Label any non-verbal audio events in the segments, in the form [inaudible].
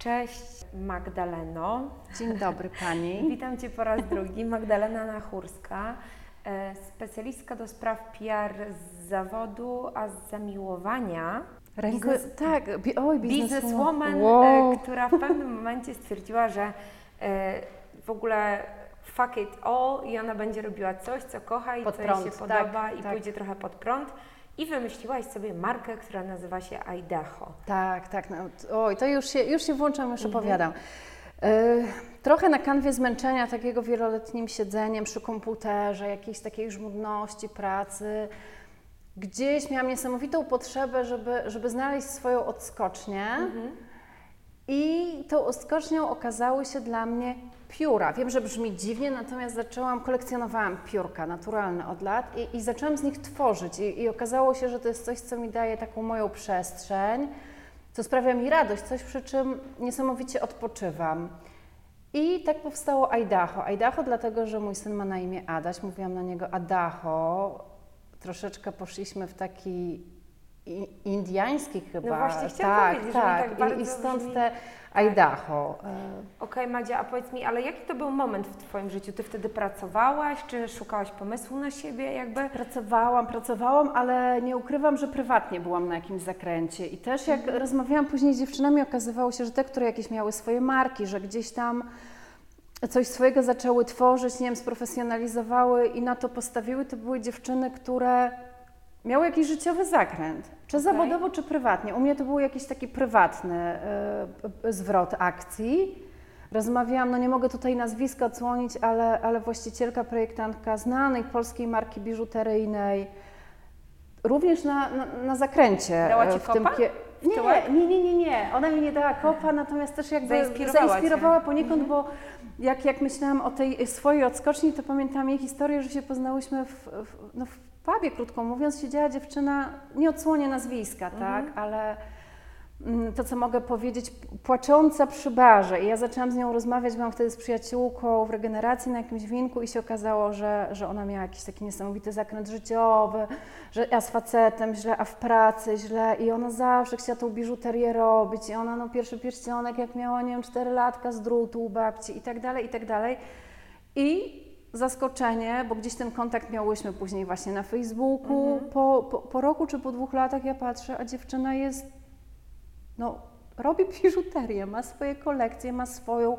Cześć Magdaleno. Dzień dobry Pani. [laughs] Witam Cię po raz drugi. Magdalena Nachurska, e, specjalistka do spraw PR z zawodu, a z zamiłowania. Ręko, Biznes- tak, oj, Bizneswoman, Wow. e, która w pewnym momencie stwierdziła, że e, w ogóle fuck it all i ona będzie robiła coś, co kocha i Pod co prąd, jej się tak, podoba i tak. pójdzie trochę pod prąd. I wymyśliłaś sobie markę, która nazywa się Idaho. Tak, tak. No, oj, to już się, już się włączam, już Mhm. opowiadam. Y, trochę na kanwie zmęczenia takiego wieloletnim siedzeniem przy komputerze, jakiejś takiej żmudności pracy. Gdzieś miałam niesamowitą potrzebę, żeby, żeby znaleźć swoją odskocznię. Mhm. I tą odskocznią okazały się dla mnie pióra. Wiem, że brzmi dziwnie, natomiast zaczęłam, kolekcjonowałam piórka naturalne od lat i, i zaczęłam z nich tworzyć. I, I okazało się, że to jest coś, co mi daje taką moją przestrzeń, co sprawia mi radość, coś przy czym niesamowicie odpoczywam. I tak powstało Idaho. Idaho dlatego, że mój syn ma na imię Adaś, mówiłam na niego Adaho. Troszeczkę poszliśmy w taki i- indiański chyba. No właśnie chciałam tak, powiedzieć, że tak. tak bardzo I, I stąd brzmi- te Idaho. E, Okej, Madzia, a powiedz mi, ale jaki to był moment w Twoim życiu? Ty wtedy pracowałaś, czy szukałaś pomysłu na siebie jakby? Pracowałam, pracowałam, ale nie ukrywam, że prywatnie byłam na jakimś zakręcie. I też jak rozmawiałam później z dziewczynami, okazywało się, że te, które jakieś miały swoje marki, że gdzieś tam coś swojego zaczęły tworzyć, nie wiem, sprofesjonalizowały i na to postawiły, to były dziewczyny, które miały jakiś życiowy zakręt. Czy Okej. zawodowo, czy prywatnie. U mnie to był jakiś taki prywatny e, zwrot akcji. Rozmawiałam, no nie mogę tutaj nazwiska odsłonić, ale, ale właścicielka, projektantka znanej polskiej marki biżuteryjnej, również na, na, na zakręcie. Dała e, ci w tym kopa? tyłek? Nie, nie, nie, nie, nie. Ona mi nie dała kopa, natomiast też jakby Zainspirowała zainspirowała poniekąd, Mhm. bo jak, jak myślałam o tej swojej odskoczni, to pamiętam jej historię, że się poznałyśmy w, w, no w pubie, krótko mówiąc, siedziała dziewczyna, nie odsłonię nazwiska, Mhm. tak, ale mm, to, co mogę powiedzieć, płacząca przy barze. I ja zaczęłam z nią rozmawiać, byłam wtedy z przyjaciółką w regeneracji na jakimś winku i się okazało, że, że ona miała jakiś taki niesamowity zakręt życiowy, że ja z facetem źle, a w pracy źle i ona zawsze chciała tą biżuterię robić i ona no pierwszy pierścionek jak miała, nie wiem, 4 latka z drutu u babci i tak dalej, i tak dalej. I zaskoczenie, bo gdzieś ten kontakt miałyśmy później właśnie na Facebooku. Po, po, po roku czy po dwóch latach ja patrzę, a dziewczyna jest, no, robi biżuterię, ma swoje kolekcje, ma swoją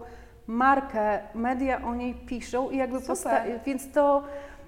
markę, media o niej piszą i jakby posta- więc to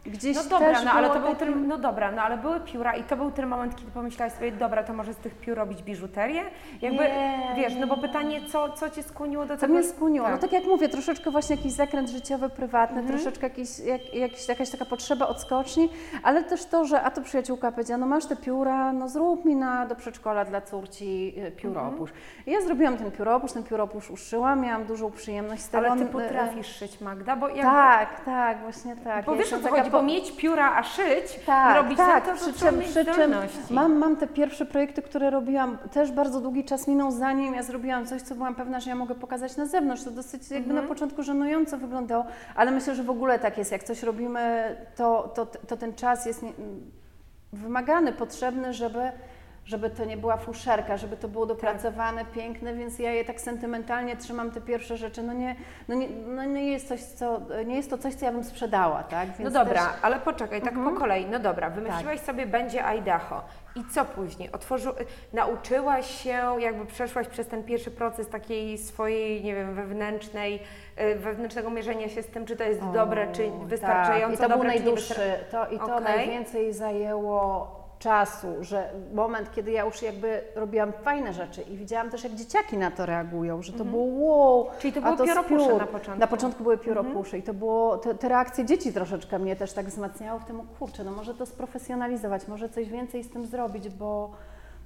gdzieś No dobra, też no ale to był ten, no dobra, no ale były pióra i to był ten moment, kiedy pomyślałaś sobie, dobra, to może z tych piór robić biżuterię? Jakby, Nie, wiesz, no bo nie. pytanie, co, co Cię skłoniło do Co tego? mnie skłoniło? Tak. No tak jak mówię, troszeczkę właśnie jakiś zakręt życiowy, prywatny, Mhm. troszeczkę jakiś, jak, jakiś, jakaś taka potrzeba odskoczni, ale też to, że a to przyjaciółka powiedziała, no masz te pióra, no zrób mi na, do przedszkola dla córci e, pióropusz. Mhm. I ja zrobiłam ten pióropusz, ten pióropusz uszyłam, miałam dużą przyjemność z tego. Ale Ty On, e, potrafisz szyć, Magda, bo jakby... Tak, tak, właśnie tak. Bo Ja wiesz o co chodzi, bo mieć pióra, a szyć tak, robić tak, to, przy czym, przy czym mam, mam te pierwsze projekty, które robiłam, też bardzo długi czas minął zanim ja zrobiłam coś, co byłam pewna, że ja mogę pokazać na zewnątrz. To dosyć jakby Mhm. na początku żenująco wyglądało, ale myślę, że w ogóle tak jest, jak coś robimy, to, to, to ten czas jest wymagany, potrzebny, żeby żeby to nie była fuszerka, żeby to było dopracowane, piękne, więc ja je tak sentymentalnie trzymam te pierwsze rzeczy. No nie, no nie, no nie jest coś, co, nie jest to coś, co ja bym sprzedała, tak? No Więc dobra, też- ale poczekaj, tak Mhm. po kolei. No dobra, wymyśliłaś sobie będzie Idaho. I co później? Otworzył, nauczyłaś się, jakby przeszłaś przez ten pierwszy proces takiej swojej, nie wiem, wewnętrznej, y, wewnętrznego mierzenia się z tym, czy to jest O, dobre, czy tak. wystarczająco I to był dobre, czy najdłuższy, to, i to Okej. najwięcej zajęło czasu, że moment, kiedy ja już jakby robiłam fajne rzeczy i widziałam też, jak dzieciaki na to reagują, że to było wow, Czyli to były z pióropusze piór. na początku. Na początku były pióropusze i to było, te, te reakcje dzieci troszeczkę mnie też tak wzmacniały w tym, kurczę, no może to sprofesjonalizować, może coś więcej z tym zrobić, bo,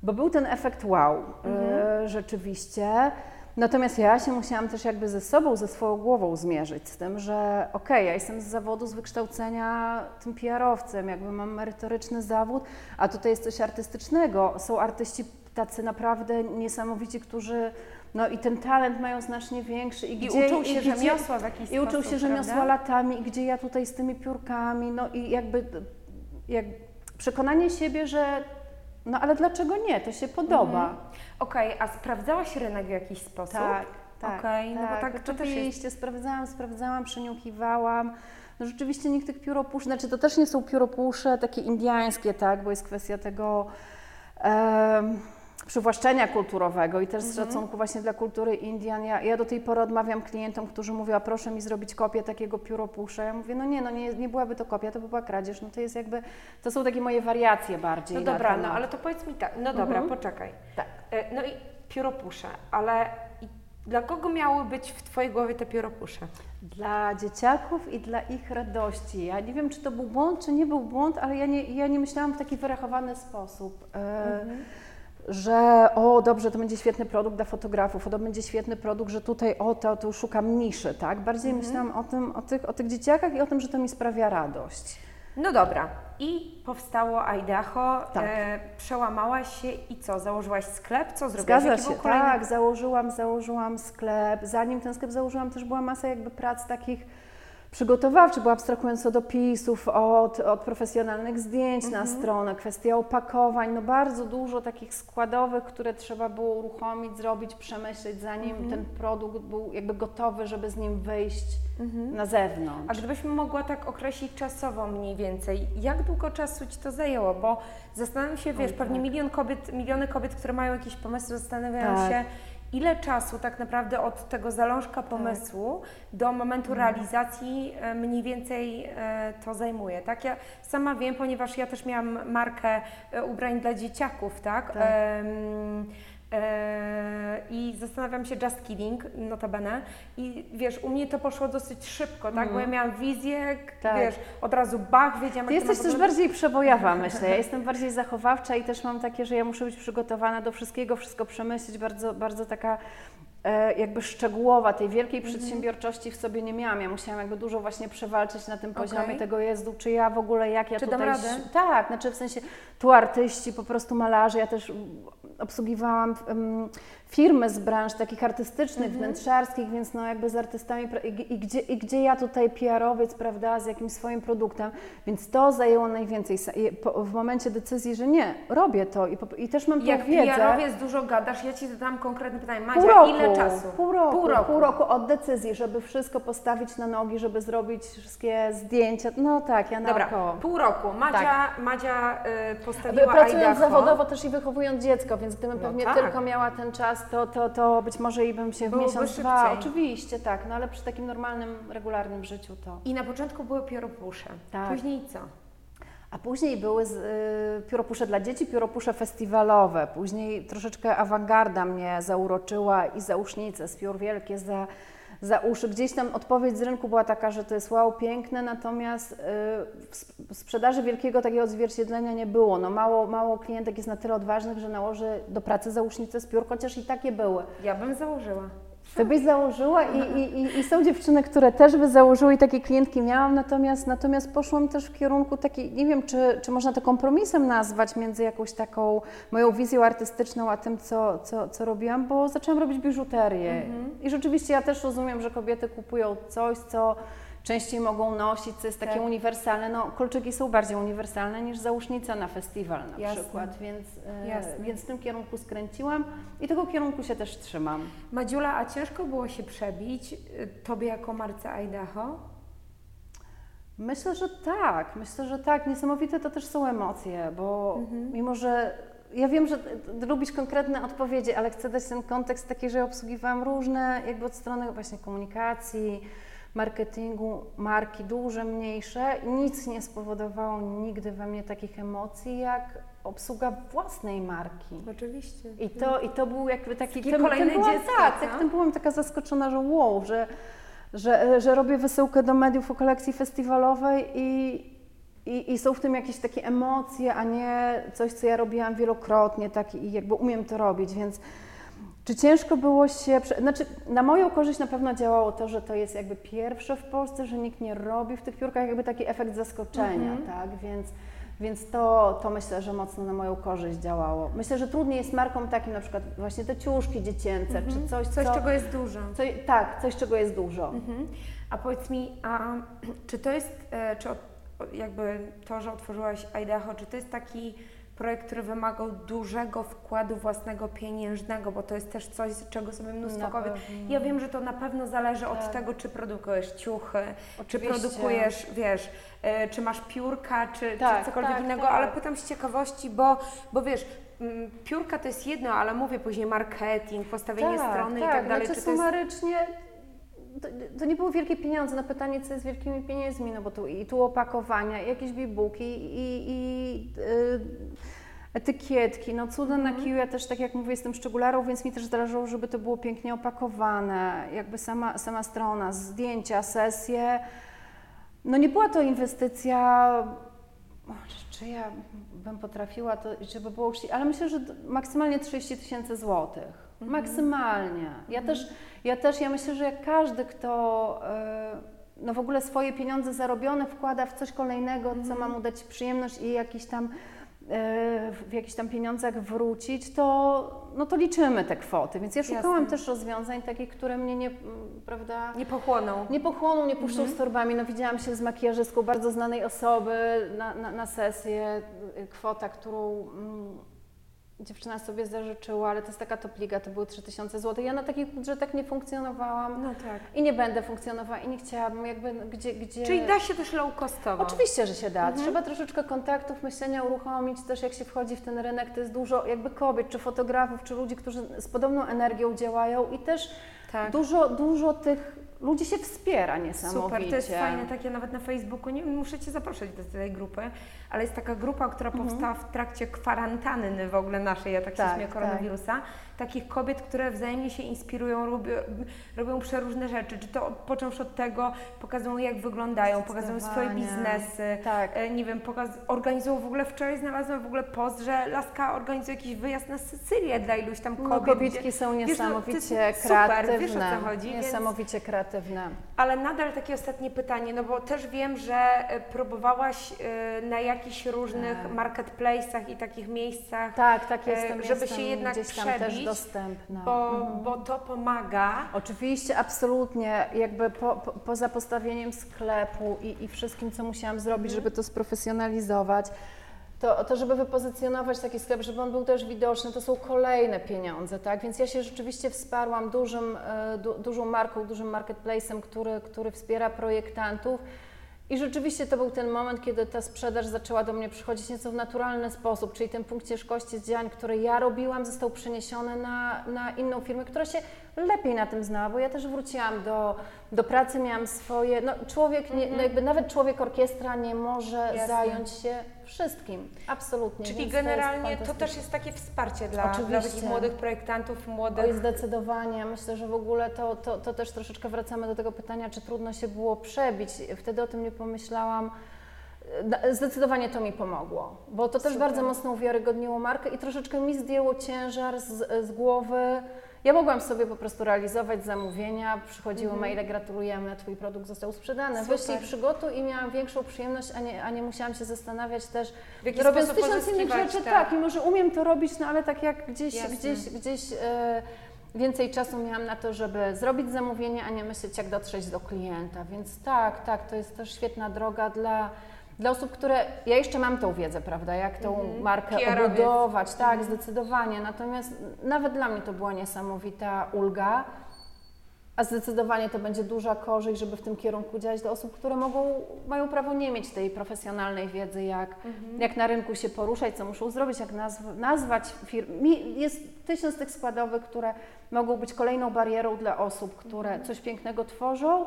bo był ten efekt wow, e, rzeczywiście. Natomiast ja się musiałam też jakby ze sobą, ze swoją głową zmierzyć z tym, że okej, ja jestem z zawodu, z wykształcenia tym PR-owcem, jakby mam merytoryczny zawód, a tutaj jest coś artystycznego. Są artyści tacy naprawdę niesamowici, którzy no i ten talent mają znacznie większy. I gdzie, uczą się gdzie- rzemiosła w jakiś I uczą sposób, się rzemiosła prawda? latami, i gdzie ja tutaj z tymi piórkami, no i jakby jak przekonanie siebie, że No ale dlaczego nie? To się podoba. Mhm. Okej, a sprawdzałaś rynek w jakiś sposób? Tak, tak. Okej, no bo tak to też jest- Oczywiście, sprawdzałam, sprawdzałam, przeniukiwałam. No rzeczywiście nikt tych pióropusz, znaczy to też nie są pióropusze takie indiańskie, tak, bo jest kwestia tego em, przywłaszczenia kulturowego i też z Mhm. szacunku właśnie dla kultury Indian. Ja, ja do tej pory odmawiam klientom, którzy mówią, a proszę mi zrobić kopię takiego pióropusza. Ja mówię, no nie, no nie, nie byłaby to kopia, to by była kradzież. No to jest jakby, to są takie moje wariacje bardziej No dobra, no ale to powiedz mi tak, no dobra, Mhm. poczekaj. Tak. E, No i pióropusze, ale dla kogo miały być w Twojej głowie te pióropusze? Dla dzieciaków i dla ich radości. Ja nie wiem, czy to był błąd, czy nie był błąd, ale ja nie, ja nie myślałam w taki wyrachowany sposób. E, Że o, dobrze, to będzie świetny produkt dla fotografów, o, to będzie świetny produkt, że tutaj o, to, to szukam niszy, tak? Bardziej myślałam o tym, o tych, o tych dzieciakach i o tym, że to mi sprawia radość. No dobra, i powstało Idaho, Tak. e, przełamałaś się i co, założyłaś sklep? Co zrobiłaś? Zgadza Jaki się, kolejny- tak, założyłam, założyłam sklep. Zanim ten sklep założyłam, też była masa jakby prac takich przygotowawczych, bo abstrahując od opisów, od, od profesjonalnych zdjęć na stronę, kwestia opakowań, no bardzo dużo takich składowych, które trzeba było uruchomić, zrobić, przemyśleć, zanim ten produkt był jakby gotowy, żeby z nim wyjść na zewnątrz. A gdybyśmy mogła tak określić czasowo mniej więcej, jak długo czasu Ci to zajęło? Bo zastanawiam się, wiesz, Oj, pewnie tak. milion kobiet, miliony kobiet, które mają jakieś pomysły, zastanawiają Tak. się, ile czasu tak naprawdę od tego zalążka pomysłu do momentu realizacji e, mniej więcej e, to zajmuje, tak? Ja sama wiem, ponieważ ja też miałam markę e, ubrań dla dzieciaków, tak? Tak. E, I zastanawiam się, just kidding, notabene. I wiesz, u mnie to poszło dosyć szybko, tak? Bo ja miałam wizję, Tak. wiesz, od razu bach, wiedziałam, Ty jesteś też bardziej przebojowa, [laughs] myślę. Ja jestem bardziej zachowawcza i też mam takie, że ja muszę być przygotowana do wszystkiego, wszystko przemyśleć, bardzo, bardzo taka e, jakby szczegółowa, tej wielkiej Mhm. przedsiębiorczości w sobie nie miałam. Ja musiałam jakby dużo właśnie przewalczyć na tym poziomie Okej. tego jezdu, czy ja w ogóle, jak ja Czy dam tutaj... radę? Tak, znaczy w sensie tu artyści, po prostu malarze, ja też mm, obsługiwałam firmy z branż takich artystycznych, Mhm. wnętrzarskich, więc no jakby z artystami i, i, gdzie, i gdzie ja tutaj PR-owiec, prawda, z jakimś swoim produktem, więc to zajęło najwięcej w momencie decyzji, że nie, robię to i, i też mam tą Jak wiedzę. PR-owiec dużo gadasz, ja Ci zadam konkretne pytanie. Madzia, Pół roku, ile czasu? Pół roku, Pół roku. pół roku od decyzji, żeby wszystko postawić na nogi, żeby zrobić wszystkie zdjęcia. No tak, ja Dobra, naokoło. pół roku. Madzia, Madzia y, postawiła Pracując Idaho. zawodowo też i wychowując dziecko, więc gdybym No pewnie tak. tylko miała ten czas, to, to, to być może i bym się w Byłoby miesiąc, dwa. szybciej. Oczywiście, tak, no ale przy takim normalnym, regularnym życiu to. I na początku były pióropusze. Tak. Później co? A później były z, y, pióropusze dla dzieci, pióropusze festiwalowe. Później troszeczkę awangarda mnie zauroczyła i zausznice z piór wielkie za, za uszy. Gdzieś tam odpowiedź z rynku była taka, że to jest wow, piękne, natomiast y, w sprzedaży wielkiego takiego odzwierciedlenia nie było. No mało, mało klientek jest na tyle odważnych, że nałoży do pracy zausznice z piór, chociaż i takie były. Ja bym założyła. Ty byś założyła i, i, i, są dziewczyny, które też by założyły i takie klientki miałam, natomiast, natomiast poszłam też w kierunku takiej, nie wiem, czy, czy można to kompromisem nazwać między jakąś taką moją wizją artystyczną, a tym, co, co, co robiłam, bo zaczęłam robić biżuterię. I rzeczywiście ja też rozumiem, że kobiety kupują coś, co częściej mogą nosić, co jest takie Tak. uniwersalne. No, kolczyki są bardziej uniwersalne niż zausznica na festiwal na Jasne. przykład, więc, e, Jasne. więc w tym kierunku skręciłam i tego kierunku się też trzymam. Madziula, a ciężko było się przebić y, Tobie jako marce Idaho? Myślę, że tak. Myślę, że tak. Niesamowite to też są emocje, bo mimo, że ja wiem, że lubisz konkretne odpowiedzi, ale chcę dać ten kontekst taki, że obsługiwałam różne, jakby od strony właśnie komunikacji, marketingu, marki duże, mniejsze nic nie spowodowało nigdy we mnie takich emocji, jak obsługa własnej marki. Oczywiście. I to, I to był jakby taki... Tym- kolejne tym byłam, dziecko, Tak, tak, tym byłam taka zaskoczona, że wow, że, że, że robię wysyłkę do mediów o kolekcji festiwalowej i, i, i są w tym jakieś takie emocje, a nie coś, co ja robiłam wielokrotnie tak, i jakby umiem to robić, więc czy ciężko było się, znaczy na moją korzyść na pewno działało to, że to jest jakby pierwsze w Polsce, że nikt nie robi w tych piórkach, jakby taki efekt zaskoczenia, Mhm. tak, więc, więc to, to myślę, że mocno na moją korzyść działało. Myślę, że trudniej jest markom takim na przykład właśnie te ciuszki dziecięce, czy coś, Coś, co, czego jest dużo. co, tak, coś, czego jest dużo. Mhm. A powiedz mi, a czy to jest, e, czy jakby to, że otworzyłaś Idaho, czy to jest taki projekt, który wymagał dużego wkładu własnego pieniężnego, bo to jest też coś, z czego sobie mnóstwo Na kobiet. pewno. Ja wiem, że to na pewno zależy od Tak. tego, czy produkujesz ciuchy, czy Oczywiście. produkujesz, wiesz, e, czy masz piórka, czy, Tak, czy cokolwiek tak, innego, tak. ale pytam z ciekawości, bo, bo wiesz, mm, piórka to jest jedno, ale mówię później marketing, postawienie strony i tak dalej. Znaczy czy to jest... sumarycznie to, to nie było wielkie pieniądze na pytanie, co jest wielkimi pieniędzmi, no bo tu i tu opakowania, i jakieś bibooki, i, i y, etykietki, no cuda Mhm. na kiju, ja też tak jak mówię jestem szczególarą, więc mi też zależało, żeby to było pięknie opakowane, jakby sama, sama strona, zdjęcia, sesje. No nie była to inwestycja, czy- ja bym potrafiła to, żeby było ale myślę, że maksymalnie 30 tysięcy złotych. Maksymalnie. Ja też, ja też, ja myślę, że jak każdy, kto e, no w ogóle swoje pieniądze zarobione wkłada w coś kolejnego, co ma mu dać przyjemność i jakiś tam e, w jakichś tam pieniądzach wrócić, to, no to liczymy te kwoty. Więc ja szukałam Jasne. też rozwiązań takich, które mnie nie, prawda, Nie pochłoną. nie pochłoną, nie puszczą Mhm. z torbami. No widziałam się z makijażystką bardzo znanej osoby na, na, na sesję. Kwota, którą dziewczyna sobie zażyczyła, ale to jest taka topliga, to były 3000 zł. Ja na takich budżetach nie funkcjonowałam No tak. i nie będę funkcjonowała i nie chciałabym jakby gdzie... gdzie... Czyli da się też low costowo. Oczywiście, że się da. Mhm. Trzeba troszeczkę kontaktów, myślenia uruchomić. Też jak się wchodzi w ten rynek, to jest dużo jakby kobiet, czy fotografów, czy ludzi, którzy z podobną energią działają i też Tak. dużo, dużo tych ludzi się wspiera niesamowicie. Super, to jest fajne, takie nawet na Facebooku, nie muszę Cię zapraszać do tej grupy, ale jest taka grupa, która powstała w trakcie kwarantanny w ogóle naszej, ja tak, się Mhm. Tak, śmieję, koronawirusa, takich kobiet, które wzajemnie się inspirują, robią, robią przeróżne rzeczy, czy to począwszy od tego, pokazują jak wyglądają, pokazują swoje biznesy, Tak. e, nie wiem, pokaz, organizują w ogóle, wczoraj znalazłam w ogóle post, że Laska organizuje jakiś wyjazd na Sycylię dla iluś tam kobiet. No, kobietki są wiesz, no, niesamowicie jest super, kreatywne. wiesz, o co chodzi, więc- Niesamowicie kreatywne. ale nadal takie ostatnie pytanie, no bo też wiem, że e, próbowałaś e, na jakichś różnych Tak. marketplace'ach i takich miejscach, Tak, tak E, jestem. żeby jestem się jednak gdzieś tam też przebić, dostępna. bo, Mhm. bo to pomaga. Oczywiście, absolutnie, jakby po, po, poza postawieniem sklepu i, i wszystkim, co musiałam zrobić, żeby to sprofesjonalizować, to, to żeby wypozycjonować taki sklep, żeby on był też widoczny, to są kolejne pieniądze, tak? Więc ja się rzeczywiście wsparłam dużym, e, du, dużą marką, dużym marketplacem, który, który wspiera projektantów. I rzeczywiście to był ten moment, kiedy ta sprzedaż zaczęła do mnie przychodzić nieco w naturalny sposób, czyli ten punkt ciężkości z działań, które ja robiłam, został przeniesiony na, na inną firmę, która się lepiej na tym znała, bo ja też wróciłam do, do pracy, miałam swoje, no człowiek, nie, no jakby nawet człowiek orkiestra nie może Jasne. zająć się wszystkim, absolutnie. Czyli więc generalnie to, to, też jest takie wsparcie dla, dla takich młodych projektantów, młodych... Oj, zdecydowanie. Myślę, że w ogóle to, to, to też troszeczkę wracamy do tego pytania, czy trudno się było przebić. Wtedy o tym nie pomyślałam. Zdecydowanie to mi pomogło, bo to też Super. bardzo mocno uwiarygodniło markę i troszeczkę mi zdjęło ciężar z, z głowy. Ja mogłam sobie po prostu realizować zamówienia, przychodziły maile, gratulujemy, Twój produkt został sprzedany, wyślij przygotuj i miałam większą przyjemność, a nie, a nie musiałam się zastanawiać też, W jaki robiąc tysiąc innych rzeczy, tak. tak. i może umiem to robić, no ale tak jak gdzieś, Jasne. gdzieś, gdzieś e, więcej czasu miałam na to, żeby zrobić zamówienie, a nie myśleć, jak dotrzeć do klienta. Więc tak, tak, to jest też świetna droga dla, dla osób, które. Ja jeszcze mam tą wiedzę, prawda, jak tą Mhm. markę PR-owiec. obudować, tak, Mhm. zdecydowanie. Natomiast nawet dla mnie to była niesamowita ulga. A zdecydowanie to będzie duża korzyść, żeby w tym kierunku działać do osób, które mogą, mają prawo nie mieć tej profesjonalnej wiedzy, jak, Mhm. jak na rynku się poruszać, co muszą zrobić, jak nazw, nazwać firm. Mi- Jest tysiąc tych składowych, które mogą być kolejną barierą dla osób, które Mhm. coś pięknego tworzą,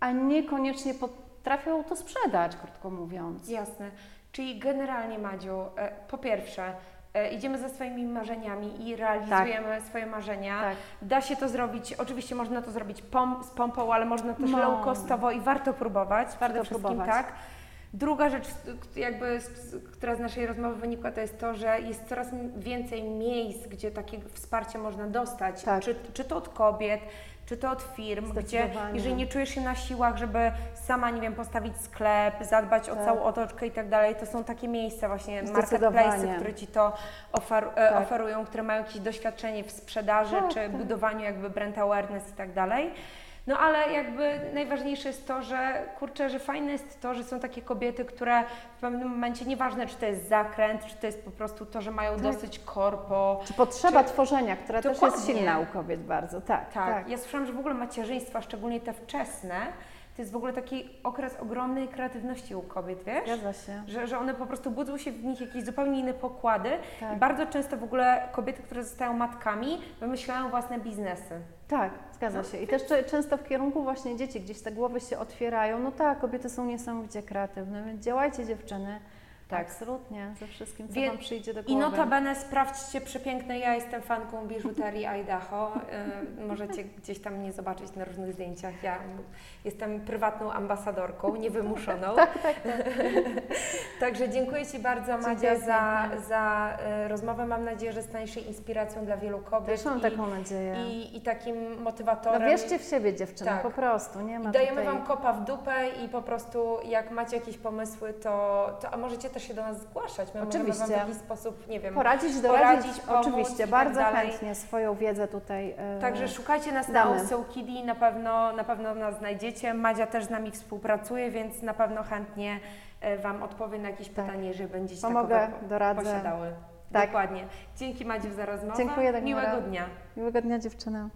a niekoniecznie potrafią to sprzedać, krótko mówiąc. Jasne. Czyli generalnie, Madziu, e, po pierwsze, e, idziemy za swoimi marzeniami i realizujemy swoje marzenia. Tak. Da się to zrobić, oczywiście można to zrobić pom, z pompą, ale można też Można. low costowo i warto próbować. Warto próbować. tak. Druga rzecz, jakby, która z naszej rozmowy wynikła, to jest to, że jest coraz więcej miejsc, gdzie takie wsparcie można dostać. Tak. Czy, czy to od kobiet, czy to od firm, gdzie jeżeli nie czujesz się na siłach, żeby sama, nie wiem, postawić sklep, zadbać o Tak. całą otoczkę i tak dalej, to są takie miejsca właśnie, Zdecydowanie. marketplace, które Ci to ofer, e, Tak. oferują, które mają jakieś doświadczenie w sprzedaży, Tak, czy tak. budowaniu jakby brand awareness i tak dalej. No ale jakby najważniejsze jest to, że kurczę, że fajne jest to, że są takie kobiety, które w pewnym momencie, nieważne czy to jest zakręt, czy to jest po prostu to, że mają Tak. dosyć korpo. Czy potrzeba Czy- tworzenia, która też Dokładnie. jest silna u kobiet bardzo, tak. Tak. tak. Ja słyszałam, że w ogóle macierzyństwa, szczególnie te wczesne, to jest w ogóle taki okres ogromnej kreatywności u kobiet, wiesz? Zgadza się. Że, że one po prostu budzą się w nich jakieś zupełnie inne pokłady. Tak. I bardzo często w ogóle kobiety, które zostają matkami, wymyślają własne biznesy. Tak, zgadza się. I też często w kierunku właśnie dzieci, gdzieś te głowy się otwierają. No tak, kobiety są niesamowicie kreatywne, więc działajcie dziewczyny. Tak. Absolutnie, ze wszystkim, co Wie- Wam przyjdzie do I głowy. notabene sprawdźcie przepiękne, ja jestem fanką biżuterii [laughs] Idaho. Y, możecie gdzieś tam mnie zobaczyć na różnych zdjęciach. Ja jestem prywatną ambasadorką, niewymuszoną. [laughs] Tak, tak, tak. [laughs] Także dziękuję Ci bardzo Madzia za, za y, rozmowę. Mam nadzieję, że staniesz się inspiracją dla wielu kobiet Też mam i, taką nadzieję. i, i takim No motywatorem. wierzcie w siebie dziewczyny, Tak. po prostu. Nie ma I dajemy tutaj... Wam kopa w dupę i po prostu jak macie jakieś pomysły, to, to a możecie też się do nas zgłaszać. My możemy Oczywiście. Wam w jakiś sposób, nie wiem, Poradzić, doradzić, poradzić, pomóc oczywiście, tak bardzo dalej. chętnie swoją wiedzę tutaj. e, Także szukajcie nas Damy. na Soul Kiddy, na pewno, na pewno nas znajdziecie. Madzia też z nami współpracuje, więc na pewno chętnie e, Wam odpowie na jakieś Tak. pytanie, jeżeli będziecie Pomogę, takowe doradzę. posiadały. Tak. Dokładnie. Dzięki Madziu za rozmowę. Dziękuję, Dagmara. Miłego dnia. Miłego dnia dziewczyny.